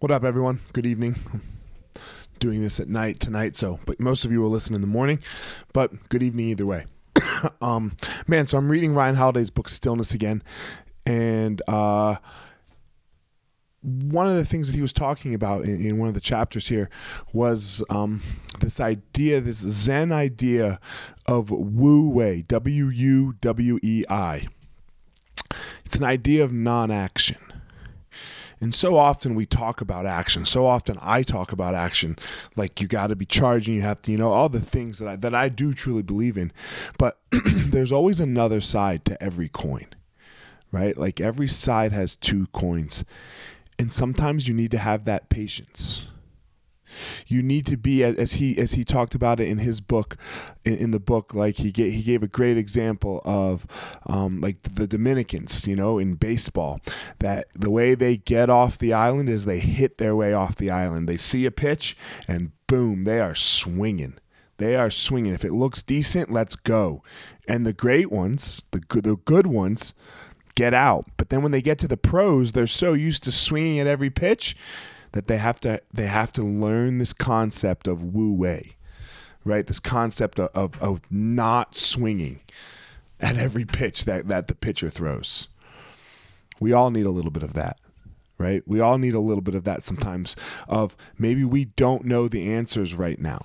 What up, everyone? Good evening. doing this at night tonight, so but most of you will listen in the morning. But good evening either way. um, man, so I'm reading Ryan Holiday's book Stillness again, and uh, one of the things that he was talking about in, in one of the chapters here was um, this idea, this Zen idea of Wu Wei, W U W E I. It's an idea of non-action. And so often we talk about action. So often I talk about action, like you got to be charging, you have to, you know, all the things that I that I do truly believe in. But there's always another side to every coin, right? Like every side has two coins, and sometimes you need to have that patience you need to be as he as he talked about it in his book in, the book like he gave he gave a great example of um, like the Dominicans you know in baseball that the way they get off the island is they hit their way off the island. They see a pitch and boom they are swinging. They are swinging. If it looks decent let's go. And the great ones the good the good ones get out. But then when they get to the pros they're so used to swinging at every pitch that they have to they have to learn this concept of wu wei, right? This concept of, of, of not swinging at every pitch that, that the pitcher throws. We all need a little bit of that, right? We all need a little bit of that sometimes of maybe we don't know the answers right now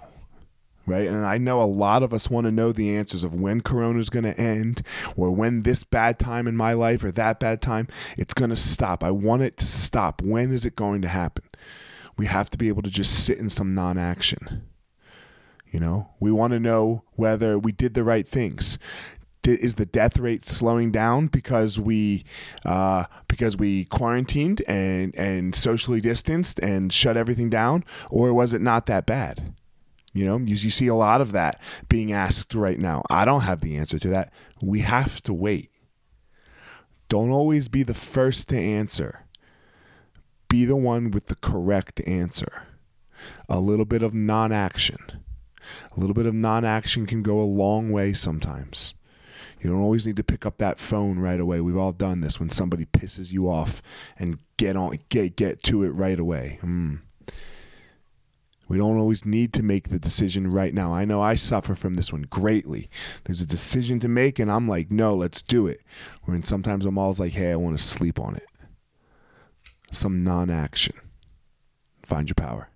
right? And I know a lot of us want to know the answers of when Corona is going to end or when this bad time in my life or that bad time it's going to stop. I want it to stop. When is it going to happen? We have to be able to just sit in some non-action. You know, we want to know whether we did the right things. Is the death rate slowing down because we uh, because we quarantined and and socially distanced and shut everything down, or was it not that bad? You know, you, you see a lot of that being asked right now. I don't have the answer to that. We have to wait. Don't always be the first to answer. Be the one with the correct answer. A little bit of non action. A little bit of non action can go a long way sometimes. You don't always need to pick up that phone right away. We've all done this when somebody pisses you off and get on get get to it right away. Mm. We don't always need to make the decision right now. I know I suffer from this one greatly. There's a decision to make, and I'm like, no, let's do it. When sometimes I'm always like, hey, I want to sleep on it. Some non action. Find your power.